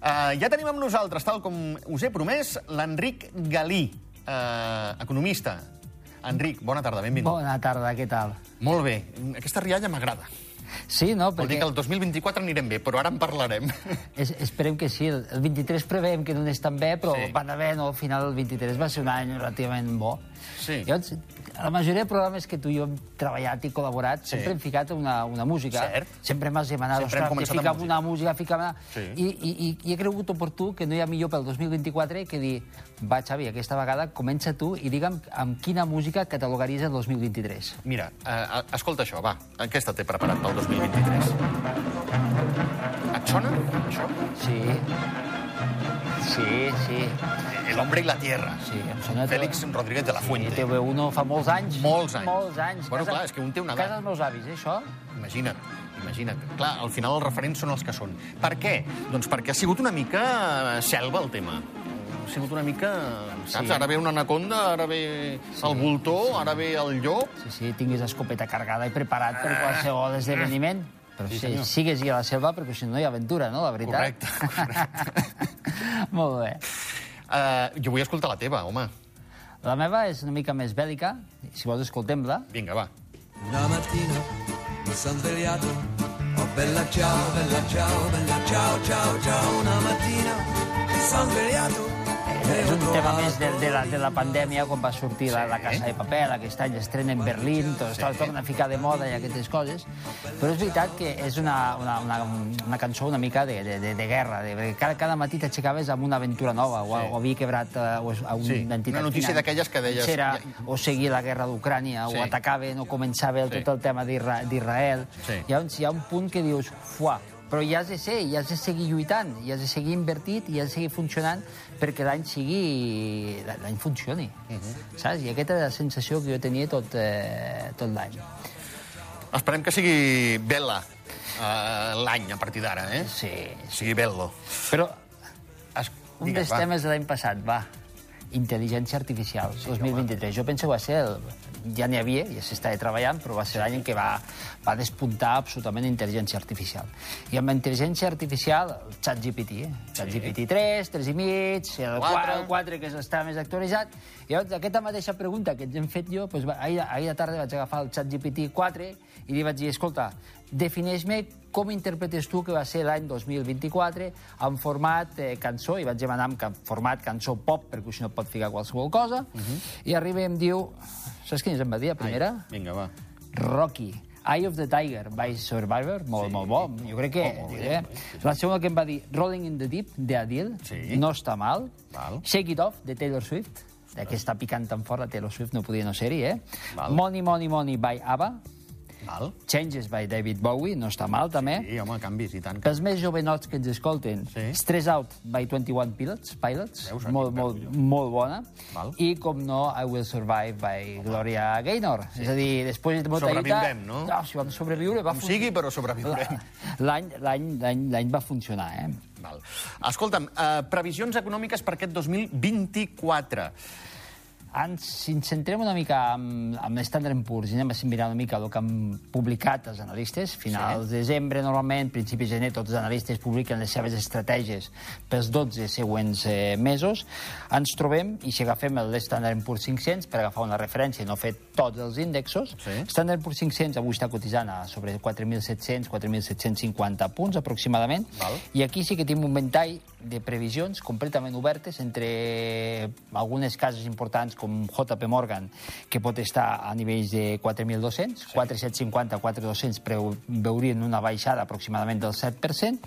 Uh, ja tenim amb nosaltres, tal com us he promès, l'Enric Galí, uh, economista. Enric, bona tarda, benvingut. Bona tarda, què tal? Molt bé. Aquesta rialla m'agrada. Sí, no? Vol dir Perquè que el 2024 anirem bé, però ara en parlarem. es, esperem que sí. El el 23 preveiem que no anés tan bé, però Sí. va anar bé, no? Al final el 23 va ser un any relativament bo. Sí. Llavors, la majoria de programes que tu i jo hem treballat i col·laborat, Sí. sempre hem ficat una, una música. Cert. Sempre m'has demanat, Sempre ostres, que ficam una música, ficam una... Sí. I, i, i, I he cregut oportú que no hi ha millor pel 2024 que dir, va, Xavi, aquesta vegada comença tu i digue'm amb quina música catalogaries el 2023. Mira, uh, escolta això, va. Aquesta t'he preparat pel 2023. Et sona, això? Sí. Sí, sí. El hombre y la tierra. Sí, em sona... Félix Rodríguez de la Fuente. Sí, TV1 fa molts anys. Molts anys. Molts anys. Bueno, clar, és que un té una edat. Casa dels meus avis, eh, això? Imagina't, imagina't. Clar, al final els referents són els que són. Per què? Doncs perquè ha sigut una mica selva el tema. Sigut una mica... Saps? Sí. Ara ve una anaconda, ara ve el voltor, ara ve el llop... Sí, sí, tinguis escopeta cargada i preparat per qualsevol esdeveniment. Però Sí, sí, sigues a la selva, perquè si no hi ha aventura, no? La veritat. Correcte, correcte. Molt bé. Uh, jo vull escoltar la teva, home. La meva és una mica més bèl·lica. Si vols, escoltem-la. Vinga, va. Una mattina mi son svegliato, oh bella ciao, bella ciao, bella ciao, ciao, ciao. Una mattina mi son svegliato És un tema més de, de, la, de la pandèmia, quan va sortir la, la Casa de Paper, aquest any estrena en Berlín, tot Sí. sí. torna a ficar de moda i aquestes coses. Però és veritat que és una, una, una, una cançó una mica de, de, de, de guerra, de, perquè cada, cada matí t'aixecaves amb una aventura nova, o, Sí. o havia quebrat eh, o, a un, Sí, una entitat una notícia d'aquelles que deies- Era, o seguir la guerra d'Ucrània, Sí. o atacaven, o començava el, Sí. tot el tema d'Isra- d'Israel. Sí. Llavors hi ha un punt que dius, fuà, però hi has de ser, hi has de seguir lluitant, hi has de seguir invertit, i has de seguir funcionant perquè l'any sigui... l'any funcioni, saps? I aquesta era la sensació que jo tenia tot, eh, tot l'any. Esperem que sigui bella uh, l'any a partir d'ara, eh? Sí, Sigui bello. però Es... un Digues, dels va. temes de l'any passat, va, intel·ligència artificial, 2023. Jo penso que va ser el, ja n'hi havia, ja s'estava treballant, però va ser l'any en què va, va despuntar absolutament intel·ligència artificial. I amb la intel·ligència artificial, el xat GPT, eh? xat GPT 3, 3 i mig, el 4, Quatre. el 4 que està més actualitzat. I llavors, aquesta mateixa pregunta que ens hem fet jo, doncs, ahir, ahir de tarda vaig agafar el xat GPT 4 i li vaig dir, escolta, defineix-me com interpretes tu que va ser l'any 2024 en format eh, cançó, i vaig demanar en format cançó pop, perquè si no pot ficar qualsevol cosa, i arriba i em diu... Saps quina em va dir, la primera? Ai, vinga, va. Rocky. Eye of the Tiger by Survivor, molt, Sí. molt bo. Jo crec que... Oh, molt bé, eh? La segona que em va dir Rolling in the Deep, de Adele, Sí. no està mal. Val. Shake It Off, de Taylor Swift, d'aquesta picant tan fort, la Taylor Swift no podia no ser-hi, eh? Val. Money, Money, Money by ABBA. Val. Changes by David Bowie, no està mal, també. Sí, home, canvis i tant. Pels més jovenots que ens escolten, Sí. Stress Out by 21 Pilots, Pilots Veus, molt, molt, molt bona. Val. I, com no, I Will Survive by Gloria Gaynor. És a dir, després de molta Sobreviurem, no? No, si vam sobreviure, va Com funcionar. sigui, però sobreviurem. L'any va funcionar, eh? Val. Escolta'm, uh, previsions econòmiques per aquest 2024. Ens, si ens centrem una mica amb, amb l'Standard Poor's i anem a mirar una mica el que han publicat els analistes, finals de desembre normalment, principis de gener, tots els analistes publiquen les seves estratègies pels 12 següents eh, mesos, ens trobem, i si agafem l'Standard Poor's 500, per agafar una referència i no fer tots els índexos, Sí. Standard Poor's 500 avui està cotitzant a sobre 4.700, 4.750 punts aproximadament, Val. i aquí sí que tenim un ventall de previsions completament obertes entre algunes cases importants com JP Morgan, que pot estar a nivells de 4.200, 4.750, 4.200 preu- veurien una baixada aproximadament del 7%,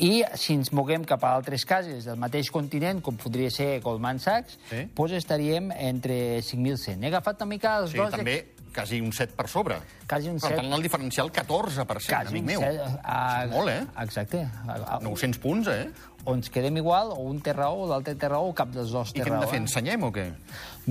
i si ens moguem cap a altres cases del mateix continent, com podria ser Goldman Sachs, Sí. doncs estaríem entre 5.100. He agafat una mica els Sí, dos... també quasi un 7 per sobre. Quasi un Per 7. tant, el diferencial 14%, Quasi amic un meu. set, ah, És molt, eh? Exacte. Ah, 900 punts, eh? O ens quedem igual, o un té raó, o l'altre té raó, o cap dels dos I té què hem raó. de fer? eh? Ensenyem o què?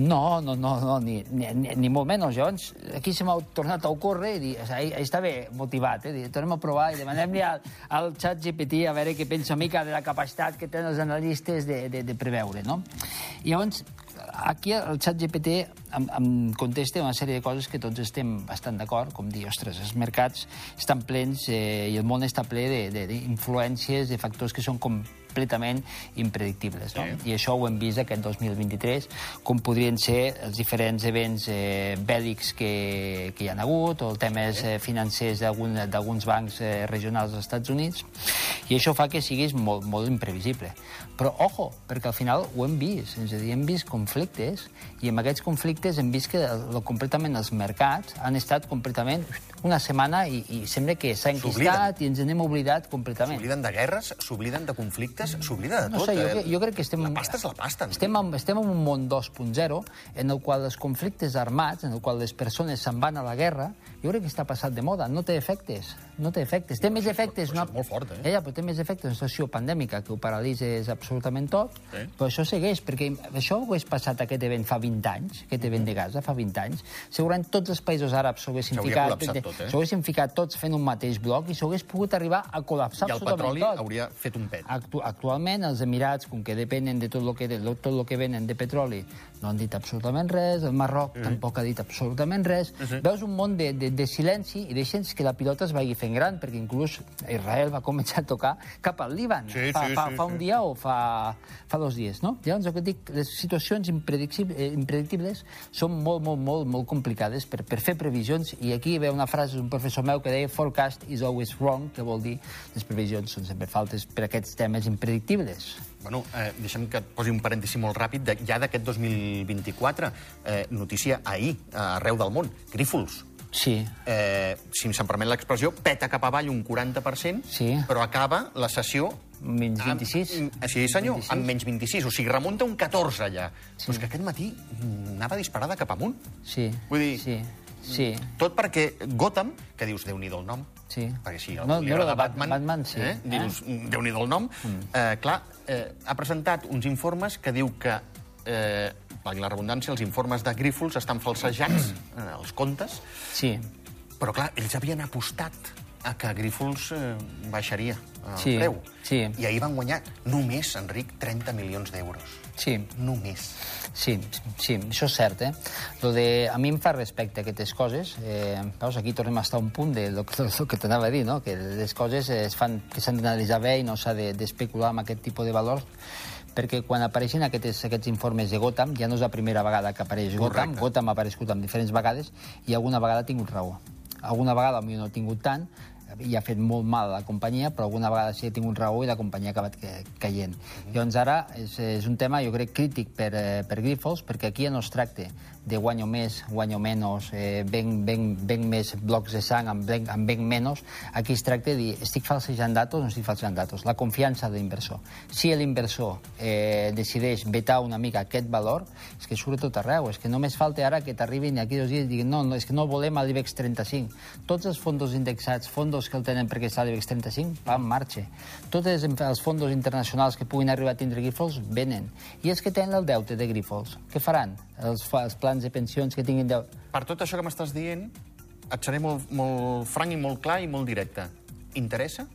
No, no, no, no ni, ni, ni, ni molt menys. Llavors, aquí se m'ha tornat a ocórrer i dir, o sigui, està bé motivat, eh? Dir, tornem a provar i demanem-li al, al xat GPT a veure què pensa mica de la capacitat que tenen els analistes de, de, de preveure, no? I llavors, aquí el xat GPT em, em contesta una sèrie de coses que tots estem bastant d'acord, com dir, ostres, els mercats estan plens eh, i el món està ple de- de- d'influències, de, de factors que són com completament impredictibles. No? I això ho hem vist aquest 2023, com podrien ser els diferents events eh, bèl·lics que, que hi ha hagut, o els temes eh, financers d'algun- d'alguns bancs eh, regionals dels Estats Units, i això fa que siguis molt, molt imprevisible. Però, ojo, perquè al final ho hem vist, és a dir, hem vist conflictes, i en aquests conflictes hem vist que el, completament els mercats han estat completament una setmana i, i sembla que s'ha enquistat i ens n'hem oblidat completament. S'obliden de guerres, s'obliden de conflictes, s'oblida de No tot. sé, jo, eh? jo crec que estem... La pasta és la pasta. no? Estem en, estem en un món 2.0 en el qual els conflictes armats, en el qual les persones se'n van a la guerra, jo crec que està passat de moda. No té efectes. No té efectes. Té més efectes... però això és molt fort, eh? Ja, però té més efectes una situació pandèmica que ho paralitza absolutament tot, Sí. però això segueix, perquè això ho hagués passat aquest event fa 20 anys, aquest event de Gaza fa 20 anys, segurament tots els països àrabs s'ho haguessin ficat, tot, eh? s'ho haguessin ficat tots fent un mateix bloc i s'ho hagués pogut arribar a col·lapsar I el absolutament petroli tot. hauria fet un pet. Actu actualment, els Emirats, com que depenen de tot el que, de tot el que venen de petroli, no han dit absolutament res, el Marroc Mm. tampoc ha dit absolutament res. Veus un món de, de, de silenci i deixes que la pilota es vagi fent gran, perquè inclús Israel va començar a tocar cap al Líban, Sí, fa, sí, fa, sí, fa sí. un dia o fa, fa dos dies, no? Llavors, el que dic, les situacions impredictibles, eh, impredictibles són molt, molt, molt, molt complicades per, per fer previsions, i aquí hi ve una frase d'un professor meu que deia forecast is always wrong, que vol dir les previsions són sempre faltes per aquests temes impredictibles. Bueno, eh, deixa'm que et posi un parèntesi molt ràpid. De, ja d'aquest 2024, eh, notícia ahir, eh, arreu del món, Grífols. Sí, Eh, si se'm permet l'expressió, peta cap avall un 40%, Sí. però acaba la sessió... menys 26. Amb, sí, senyor, 26. amb menys 26. O sigui, remunta un 14 allà. Sí. Però és que aquest matí anava disparada cap amunt. Sí. Vull dir- Sí, sí. Tot perquè Gotham, que dius, déu nhi el nom, Sí. perquè sí, el No, no, de Batman, Batman sí. eh? Eh? dius, déu nhi el nom, eh, clar, eh, ha presentat uns informes que diu que, eh, valgui la redundància, els informes de Grífols estan falsejats, eh, els comptes, Sí. però clar, ells havien apostat a que Grífols eh, baixaria el Sí, preu. sí. I ahir van guanyar només, Enric, 30 milions d'euros. Sí, Només. Sí, sí, això és cert, eh? Lo de, a mi em fa respecte aquestes coses. Eh, veus, aquí tornem a estar un punt de lo, que- lo que t'anava a dir, no? que les coses es fan, que s'han d'analitzar bé i no s'ha de- d'especular amb aquest tipus de valors perquè quan apareixen aquests, aquests informes de Gotham, ja no és la primera vegada que apareix Gotham, Correcte. Gotham ha aparegut amb diferents vegades i alguna vegada ha tingut raó. Alguna vegada potser no ha tingut tant, i ha fet molt mal a la companyia, però alguna vegada sí ha tingut raó i la companyia ha acabat ca- caient. Llavors ara és, és un tema, jo crec, crític per, eh, per Grifols, perquè aquí ja no es tracta de guanyo més, guanyo menys, eh, ven, ven, ven més blocs de sang, amb ven, amb ven menys. Aquí es tracta de dir, estic falsejant datos o no estic falsejant datos? La confiança de l'inversor. Si l'inversor eh, decideix vetar una mica aquest valor, és que surt tot arreu. És que només falta ara que t'arribin aquí dos dies i diguin no, no, és que no volem l'IBEX 35. Tots els fondos indexats, fondos que el tenen perquè està l'IBEX 35, va en marxa. Tots els, fondos internacionals que puguin arribar a tindre Grifols venen. I els que tenen el deute de Grifols, què faran? Els, els plans de pensions que tinguin deute... Per tot això que m'estàs dient, et seré molt, molt franc i molt clar i molt directe. Interessa?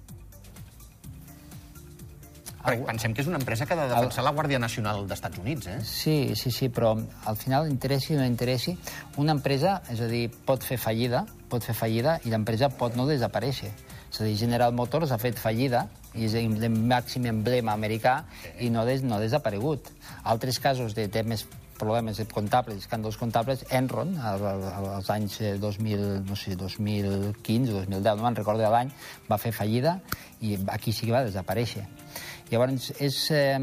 Perquè pensem que és una empresa que ha de defensar la Guàrdia Nacional d'Estats Units, eh? Sí, sí, sí, però al final, interessi o no interessi, una empresa, és a dir, pot fer fallida, pot fer fallida i l'empresa pot no desaparèixer. És a dir, General Motors ha fet fallida i és el màxim emblema americà i no, des, no ha desaparegut. Altres casos de temes problemes comptables, escàndols comptables, Enron, al- al- als anys eh, 2000, no sé, 2015 o 2010, no me'n recordo l'any, va fer fallida i aquí sí que va desaparèixer. Llavors, és, eh,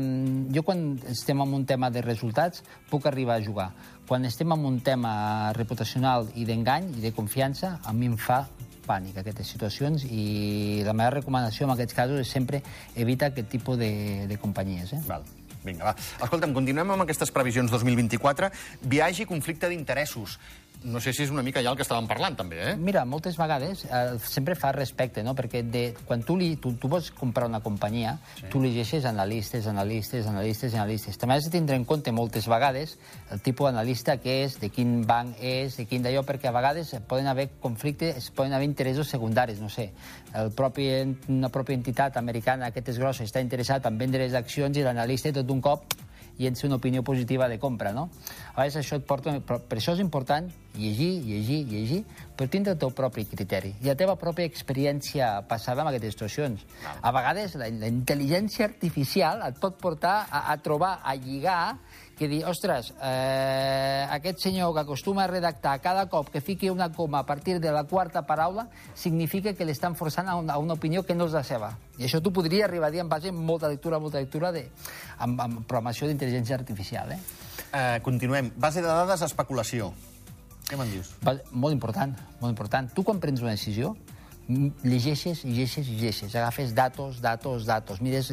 jo quan estem en un tema de resultats puc arribar a jugar. Quan estem en un tema reputacional i d'engany i de confiança, a mi em fa pànic aquestes situacions i la meva recomanació en aquests casos és sempre evitar aquest tipus de, de companyies. Eh? Val. Vinga, va. Escolta'm, continuem amb aquestes previsions 2024. Viatge i conflicte d'interessos. No sé si és una mica ja el que estàvem parlant, també, eh? Mira, moltes vegades eh, sempre fa respecte, no? Perquè de, quan tu, li, tu, tu vols comprar una companyia, sí. tu llegeixes analistes, analistes, analistes, analistes. També has de tindre en compte moltes vegades el tipus d'analista que és, de quin banc és, de quin d'allò, perquè a vegades poden haver conflictes, poden haver interessos secundaris, no sé. El propi, una pròpia entitat americana, que és grossa, està interessat en vendre les accions i l'analista tot d'un cop i ets una opinió positiva de compra, no? A vegades això et porta... Però per això és important llegir, llegir, llegir, però tindre el teu propi criteri i la teva pròpia experiència passada amb aquestes situacions. A vegades la, la intel·ligència artificial et pot portar a, a trobar, a lligar, que dir, ostres, eh, aquest senyor que acostuma a redactar cada cop que fiqui una coma a partir de la quarta paraula significa que l'estan forçant a una, a una opinió que no és la seva. I això tu podria arribar a dir en base a molta lectura, molta lectura de, amb, amb programació d'intel·ligència artificial. Eh? Eh, continuem. Base de dades, especulació. Què me'n dius? Va- Molt important, molt important. Tu quan prens una decisió, llegeixes, llegeixes, llegeixes, agafes datos, datos, datos, mires...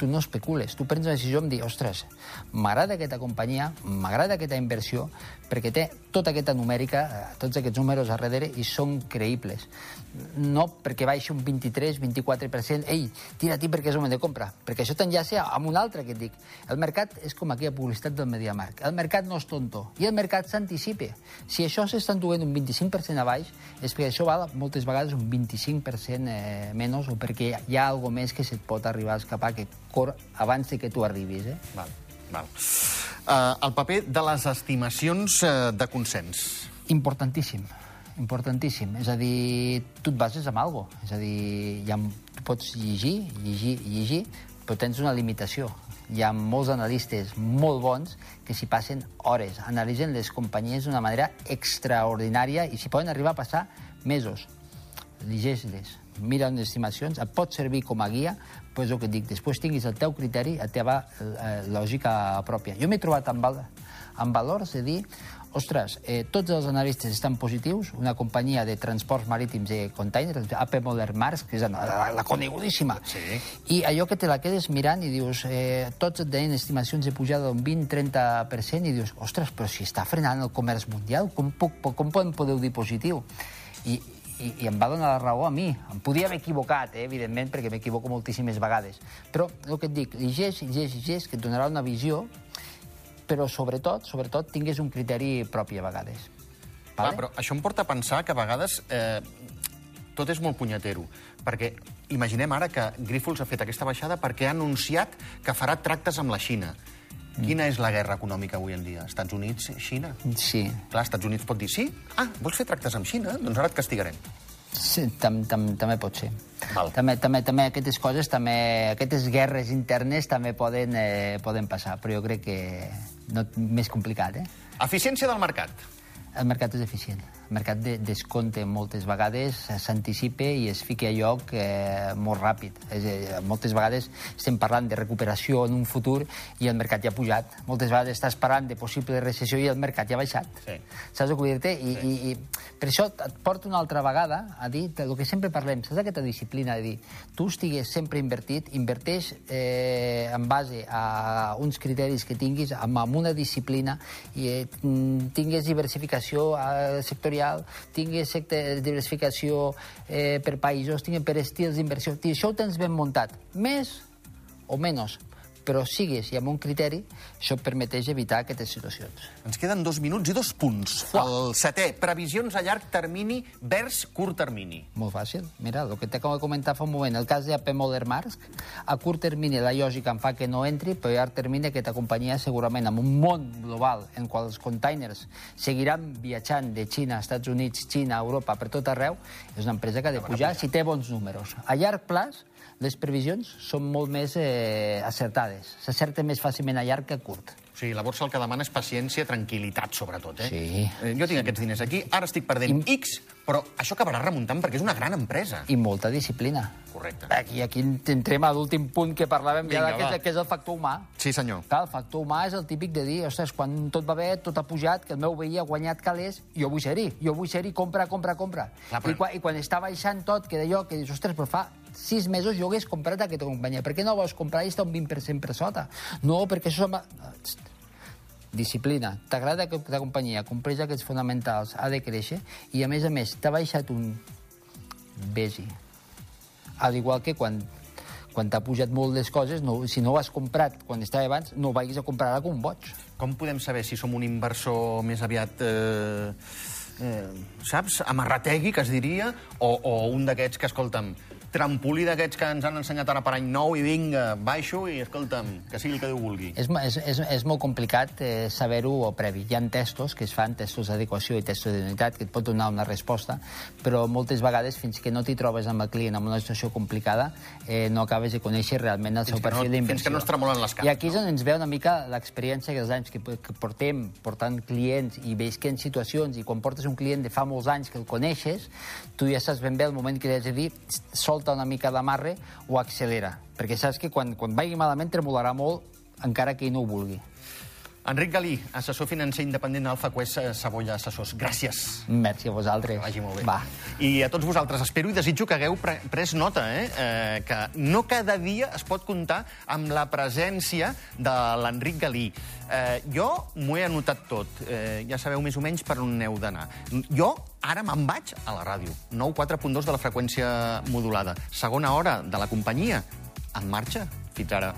Tu no especules, tu prens una decisió amb dir, ostres, m'agrada aquesta companyia, m'agrada aquesta inversió, perquè té tota aquesta numèrica, eh, tots aquests números a darrere, i són creïbles. No perquè baixi un 23, 24%, ei, tira-t'hi perquè és moment de compra, perquè això t'enllaça amb un altre que et dic. El mercat és com aquella publicitat del Mediamarkt. El mercat no és tonto, i el mercat s'anticipa. Si això s'està enduent un 25% a baix, és perquè això val moltes vegades un 25% eh, menys, o perquè hi ha alguna més que se't pot arribar a escapar, que cor abans que tu arribis. Eh? Val, val. Uh, el paper de les estimacions uh, de consens. Importantíssim, importantíssim. És a dir, tu et bases en algo. És a dir, ja tu pots llegir, llegir, llegir, però tens una limitació. Hi ha molts analistes molt bons que s'hi passen hores, analitzen les companyies d'una manera extraordinària i s'hi poden arribar a passar mesos. Llegeix-les, mira unes estimacions, et pot servir com a guia, però és el que et dic, després tinguis el teu criteri, la teva eh, lògica pròpia. Jo m'he trobat amb, val amb valors de dir ostres, eh, tots els analistes estan positius, una companyia de transports marítims de containers, AP Moller Mars, que és la, la, la conegudíssima, Sí. i allò que te la quedes mirant i dius, eh, tots et deien estimacions de pujada d'un 20-30%, i dius, ostres, però si està frenant el comerç mundial, com, puc, com podem podeu dir positiu? I, i, i em va donar la raó a mi. Em podia haver equivocat, eh, evidentment, perquè m'equivoco moltíssimes vegades. Però el que et dic, llegeix, llegeix, llegeix, que et donarà una visió, però sobretot, sobretot, tingués un criteri propi a vegades. Clar, però això em porta a pensar que a vegades eh, tot és molt punyetero. Perquè imaginem ara que Grífols ha fet aquesta baixada perquè ha anunciat que farà tractes amb la Xina. Quina és la guerra econòmica avui en dia? Estats Units, Xina? Sí, Clar, Estats Units pot dir sí? Ah, vols fer tractes amb Xina? Doncs ara et castigarem. Sí, tam, tam, també pot ser. Val. També, també, també aquestes coses, també, aquestes guerres internes també poden, eh, poden passar, però jo crec que no, més complicat, eh? Eficiència del mercat. El mercat és eficient. El mercat de, descompte moltes vegades, s'anticipa i es fica a lloc eh, molt ràpid. És, eh, moltes vegades estem parlant de recuperació en un futur i el mercat ja ha pujat. Moltes vegades estàs parlant de possible recessió i el mercat ja ha baixat. Sí. Saps el que vull dir-te? I, i, I per això et porto una altra vegada a dir el que sempre parlem, saps aquesta disciplina de dir tu estigues sempre invertit, inverteix eh, en base a uns criteris que tinguis, amb, amb una disciplina, i eh, tingues diversificació eh, sectorial, tingues secte, diversificació eh, per països, tingues per estils d'inversió. Això ho tens ben muntat. Més o menys, però sigues i amb un criteri, això et permeteix evitar aquestes situacions. Ens queden dos minuts i dos punts. El setè, previsions a llarg termini vers curt termini. Molt fàcil. Mira, el que t'acabo de comentar fa un moment, el cas d'AP Moller Maersk, a curt termini la lògica em fa que no entri, però a llarg termini aquesta companyia segurament amb un món global en qual els containers seguiran viatjant de Xina a Estats Units, Xina, Europa, per tot arreu, és una empresa que ha de pujar si té bons números. A llarg plaç, les previsions són molt més eh, acertades. S'acerta més fàcilment a llarg que a curt. O sigui, la borsa el que demana és paciència, tranquil·litat, sobretot, eh? Sí. Eh, Jo tinc aquests diners aquí, ara estic perdent I- X, però això acabarà remuntant perquè és una gran empresa. I molta disciplina. Correcte. Aquí, aquí entrem a l'últim punt que parlàvem Vinga, ja, que, és, que és el factor humà. Sí, senyor. Clar, el factor humà és el típic de dir, ostres, quan tot va bé, tot ha pujat, que el meu veí ha guanyat calés, jo vull ser-hi, jo vull ser-hi, compra, compra, compra. Clar, però- I, quan, I quan està baixant tot, que d'allò, que dius, ostres, però fa sis mesos jo hagués comprat aquesta companyia. Per què no vols comprar i està un 20% per sota? No, perquè això... Disciplina. T'agrada que la companyia compleix aquests fonamentals, ha de créixer, i a més a més, t'ha baixat un... Vés-hi. Al igual que quan quan t'ha pujat molt les coses, no, si no ho has comprat quan estava abans, no ho vagis a comprar ara com un boig. Com podem saber si som un inversor més aviat... Eh, eh, saps? Amarrategui, que es diria, o, o un d'aquests que, escolta'm, trampolí d'aquests que ens han ensenyat ara per any nou i vinga, baixo i, escolta'm, que sigui el que Déu vulgui. És, és, és, és molt complicat eh, saber-ho previ. Hi ha testos que es fan, testos d'adequació i testos d'unitat, que et pot donar una resposta, però moltes vegades, fins que no t'hi trobes amb el client en una situació complicada, eh, no acabes de conèixer realment el Fins seu que no- perfil d'inversió. fins que no es tremolen les cames, I aquí és on ens ve una mica l'experiència dels anys que, que portem portant clients i veus que en situacions, i quan portes un client de fa molts anys que el coneixes, tu ja saps ben bé el moment que li has de dir solta una mica d'amarre o accelera, perquè saps que quan, quan vagi malament tremolarà molt encara que ell no ho vulgui. Enric Galí, assessor financer independent d'Alfa Quest eh, Savoia Assessors. Gràcies. Merci a vosaltres. Que vagi molt bé. Va. I a tots vosaltres espero i desitjo que hagueu pre pres nota, eh? eh? que no cada dia es pot comptar amb la presència de l'Enric Galí. Eh, jo m'ho he anotat tot. Eh, ja sabeu més o menys per on heu d'anar. Jo ara me'n vaig a la ràdio. 94.2 de la freqüència modulada. Segona hora de la companyia. En marxa. Fins ara.